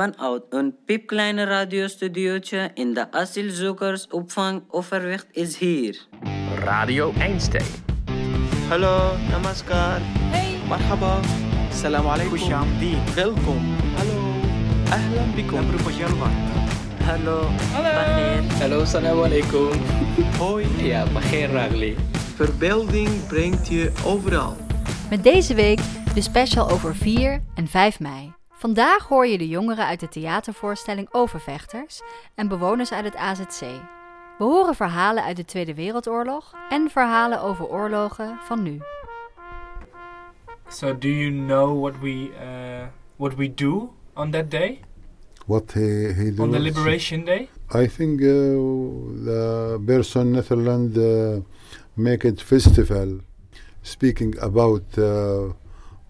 Vanuit een piepkleine radiostudiootje in de asielzoekersopvang Overwicht is hier. Radio Einstein. Hallo, namaskar. Hey. Marhaba. Salam alaikum. Kushamdi. Welkom. Hallo. Ahlan bikum. Hallo. Hallo. Hallo, salam alaikum. Hoi. Ja, Bagheer Ragli. Verbeelding brengt je overal. Met deze week de special over 4 en 5 mei. Vandaag hoor je de jongeren uit de theatervoorstelling Overvechters en bewoners uit het AZC. We horen verhalen uit de Tweede Wereldoorlog en verhalen over oorlogen van nu. So, do you know what we uh, what we do on that day, what he, he on the. Liberation Day? I think uh, the person Netherlands uh, make it festival, speaking about uh,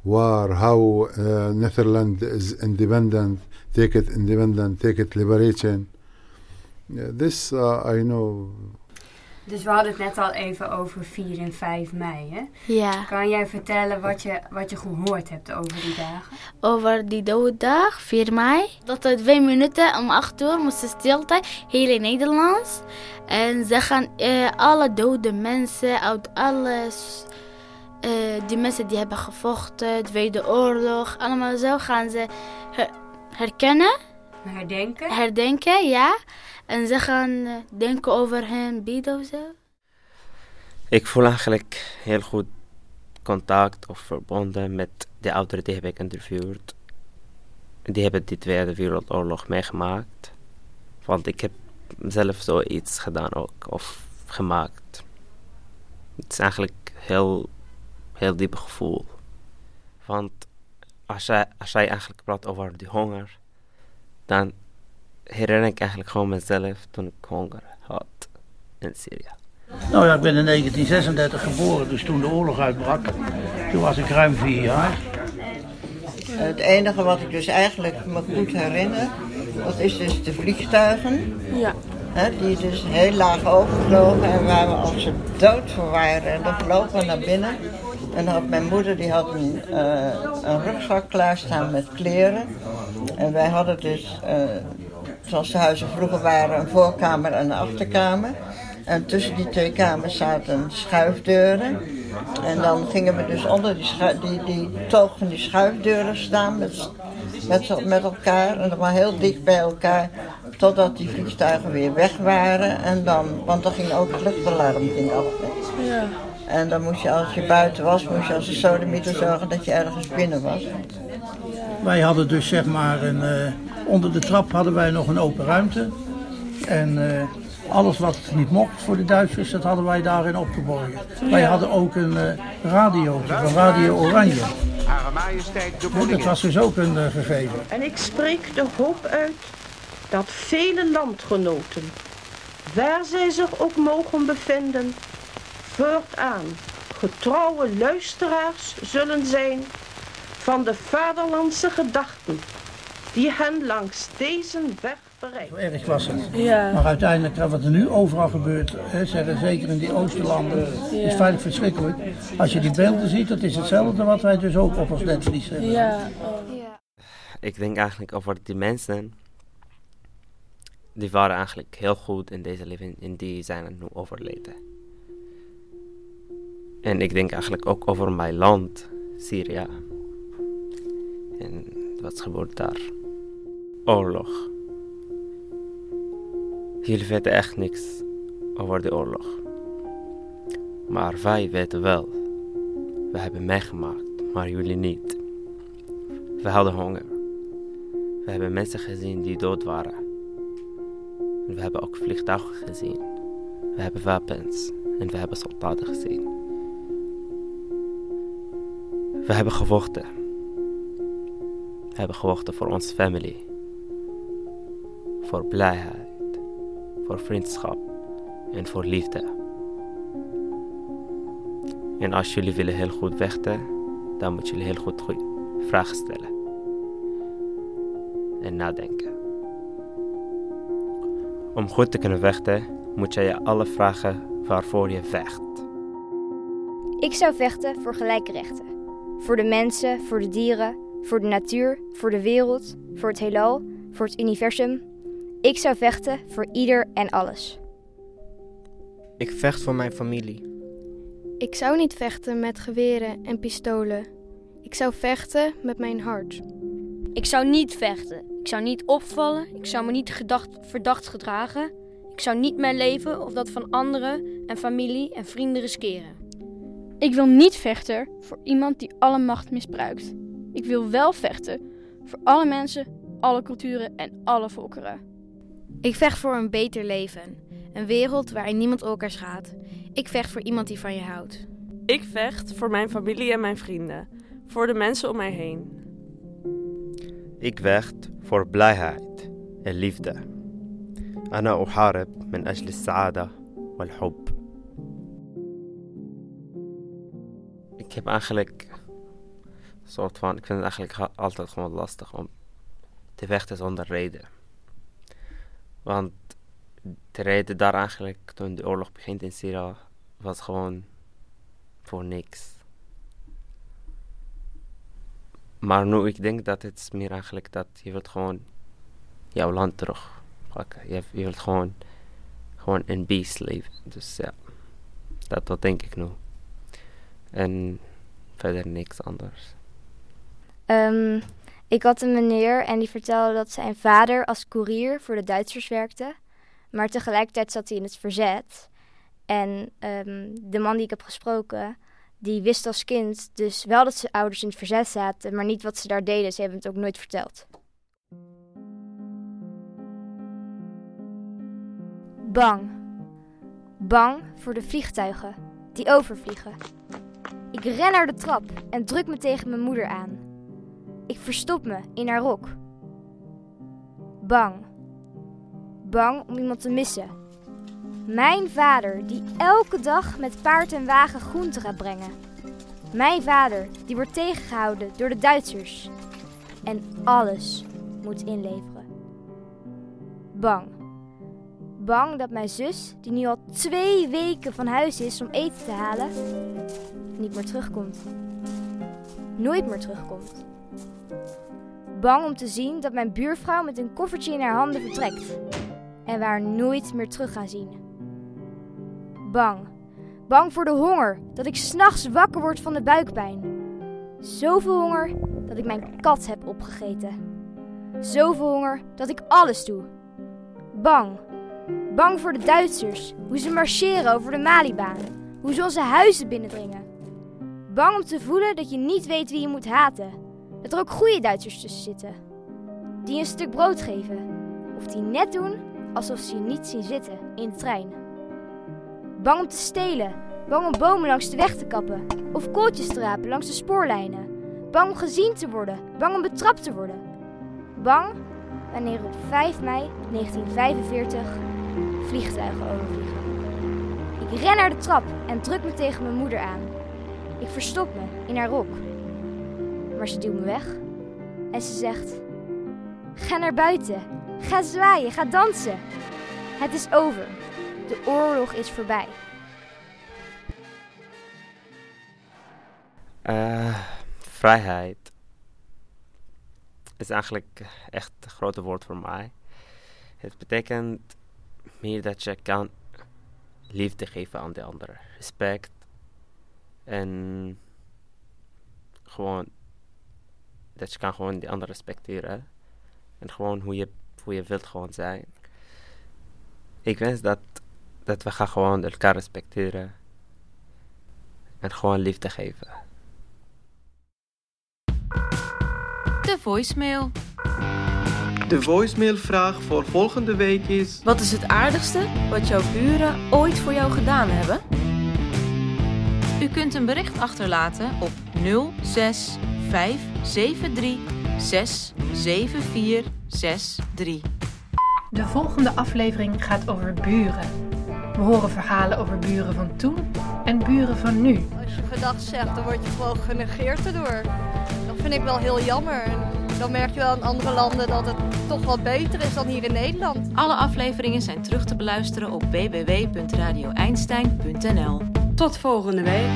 war, how uh, Netherlands is independent, take it independent, take it liberation. Yeah, this uh, I know. Dus we hadden het net al even over 4 en 5 mei, hè? Ja, Kan jij vertellen wat je, wat je gehoord hebt over die dagen? over die dode dag, 4 mei. Dat er twee minuten om 8 uur moesten stilte, heel in Nederlands. En ze gaan eh, alle dode mensen uit alles, eh, die mensen die hebben gevochten, de Tweede Oorlog, allemaal zo gaan ze her- herkennen, Herdenken? herdenken, ja. En ze gaan eh, denken over hen, bidden of zo. Ik voel eigenlijk heel goed contact of verbonden met de ouderen die heb ik interviewd. Die hebben die Tweede Wereldoorlog meegemaakt. Want ik heb zelf zoiets gedaan ook, of gemaakt. Het is eigenlijk heel, heel diep gevoel. Want als jij, als jij eigenlijk praat over die honger, dan herinner ik eigenlijk gewoon mezelf toen ik honger had in Syrië. Nou ja, ik ben in 1936 geboren, dus toen de oorlog uitbrak. Toen was ik ruim vier jaar. Het enige wat ik dus eigenlijk me goed herinner, dat is dus de vliegtuigen. Ja. Hè, die dus heel laag overvlogen en waar we als ze dood voor waren. En dan vlogen we naar binnen. En had mijn moeder die had een, eh, een rugzak klaarstaan met kleren. En wij hadden dus, eh, zoals de huizen vroeger waren, een voorkamer en een achterkamer. En tussen die twee kamers zaten schuifdeuren. En dan gingen we dus onder die, die, die toog van die schuifdeuren staan met, met, met elkaar. En dan maar heel dicht bij elkaar. Totdat die vliegtuigen weer weg waren. En dan, want dan ging ook het luchtalarm ging af. Ja. En dan moest je, als je buiten was, moest je als een sodemieter zorgen dat je ergens binnen was. Wij hadden dus zeg maar, een, eh, onder de trap hadden wij nog een open ruimte. En eh, alles wat niet mocht voor de Duitsers, dat hadden wij daarin opgeborgen. Wij hadden ook een eh, radio, een Radio Oranje. Hare Majesteit de dat was dus ook een eh, gegeven. En ik spreek de hoop uit dat vele landgenoten, waar zij zich ook mogen bevinden, voortaan getrouwe luisteraars zullen zijn van de vaderlandse gedachten die hen langs deze weg bereiken. Zo erg was het. Ja. Maar uiteindelijk, eh, wat er nu overal gebeurt, hè, zeggen zeker in die Oosterlanden, is feitelijk verschrikkelijk. Als je die beelden ziet, dat is hetzelfde wat wij dus ook op ons netvlies hebben. Ja. Ik denk eigenlijk over die mensen. Die waren eigenlijk heel goed in deze leven en die zijn nu overleden. En ik denk eigenlijk ook over mijn land, Syrië. En wat gebeurt daar? Oorlog. Jullie weten echt niks over de oorlog. Maar wij weten wel. We hebben meegemaakt, maar jullie niet. We hadden honger. We hebben mensen gezien die dood waren. En we hebben ook vliegtuigen gezien. We hebben wapens en we hebben soldaten gezien. We hebben gevochten. We hebben gevochten voor onze familie. Voor blijheid. Voor vriendschap. En voor liefde. En als jullie willen heel goed vechten, dan moeten jullie heel goed vragen stellen. En nadenken. Om goed te kunnen vechten, moet je je alle vragen waarvoor je vecht. Ik zou vechten voor gelijke rechten. Voor de mensen, voor de dieren, voor de natuur, voor de wereld, voor het heelal, voor het universum. Ik zou vechten voor ieder en alles. Ik vecht voor mijn familie. Ik zou niet vechten met geweren en pistolen. Ik zou vechten met mijn hart. Ik zou niet vechten. Ik zou niet opvallen. Ik zou me niet gedacht, verdacht gedragen. Ik zou niet mijn leven of dat van anderen en familie en vrienden riskeren. Ik wil niet vechten voor iemand die alle macht misbruikt. Ik wil wel vechten voor alle mensen, alle culturen en alle volkeren. Ik vecht voor een beter leven. Een wereld waarin niemand elkaar schaadt. Ik vecht voor iemand die van je houdt. Ik vecht voor mijn familie en mijn vrienden. Voor de mensen om mij heen. Ik vecht voor blijheid en liefde. أنا أحارب من أجل السعادة والحب. Ik heb eigenlijk een soort van, ik vind het eigenlijk ha- altijd gewoon lastig om te vechten zonder reden. Want de reden daar eigenlijk, toen de oorlog begint in Syrië, was gewoon voor niks. Maar nu ik denk dat het meer eigenlijk dat je wilt gewoon jouw land terugpakken. Je, je wilt gewoon, gewoon in peace leven. Dus ja, dat wat denk ik nu. En verder niks anders. Ehm, ik had een meneer en die vertelde dat zijn vader als koerier voor de Duitsers werkte. Maar tegelijkertijd zat hij in het verzet. En ehm, de man die ik heb gesproken, die wist als kind dus wel dat zijn ouders in het verzet zaten, maar niet wat ze daar deden. Ze hebben het ook nooit verteld. Bang. Bang voor de vliegtuigen die overvliegen. Ik ren naar de trap en druk me tegen mijn moeder aan. Ik verstop me in haar rok. Bang. Bang om iemand te missen. Mijn vader die elke dag met paard en wagen groente gaat brengen. Mijn vader die wordt tegengehouden door de Duitsers. En alles moet inleveren. Bang. Bang dat mijn zus, die nu al twee weken van huis is om eten te halen, niet meer terugkomt. Nooit meer terugkomt. Bang om te zien dat mijn buurvrouw met een koffertje in haar handen vertrekt en we haar nooit meer terug gaan zien. Bang. Bang voor de honger, dat ik s'nachts wakker word van de buikpijn. Zoveel honger dat ik mijn kat heb opgegeten. Zoveel honger dat ik alles doe. Bang. Bang voor de Duitsers, hoe ze marcheren over de Malibaan, hoe ze onze huizen binnendringen. Bang om te voelen dat je niet weet wie je moet haten. Dat er ook goede Duitsers tussen zitten. Die een stuk brood geven. Of die net doen alsof ze je niet zien zitten in de trein. Bang om te stelen. Bang om bomen langs de weg te kappen. Of kooltjes te rapen langs de spoorlijnen. Bang om gezien te worden. Bang om betrapt te worden. Bang wanneer op 5 mei 1945 vliegtuigen overvliegen. Ik ren naar de trap en druk me tegen mijn moeder aan. Ik verstop me in haar rok. Maar ze duwt me weg en ze zegt: Ga naar buiten. Ga zwaaien, ga dansen. Het is over. De oorlog is voorbij. Eh, vrijheid is eigenlijk echt een grote woord voor mij. Het betekent meer dat je kan liefde geven aan de ander. Respect. En gewoon dat je kan gewoon die ander respecteren. En gewoon hoe je, hoe je wilt gewoon zijn. Ik wens dat, dat we gaan gewoon elkaar respecteren. En gewoon liefde geven. De voicemail. De voicemailvraag voor volgende week is... Wat is het aardigste wat jouw buren ooit voor jou gedaan hebben? U kunt een bericht achterlaten op 06 573 67463. De volgende aflevering gaat over buren. We horen verhalen over buren van toen en buren van nu. Als je gedag zegt, dan word je gewoon genegeerd erdoor. Dat vind ik wel heel jammer. En dan merk je wel in andere landen dat het toch wel beter is dan hier in Nederland. Alle afleveringen zijn terug te beluisteren op www.radioeinstein.nl. Tot volgende week.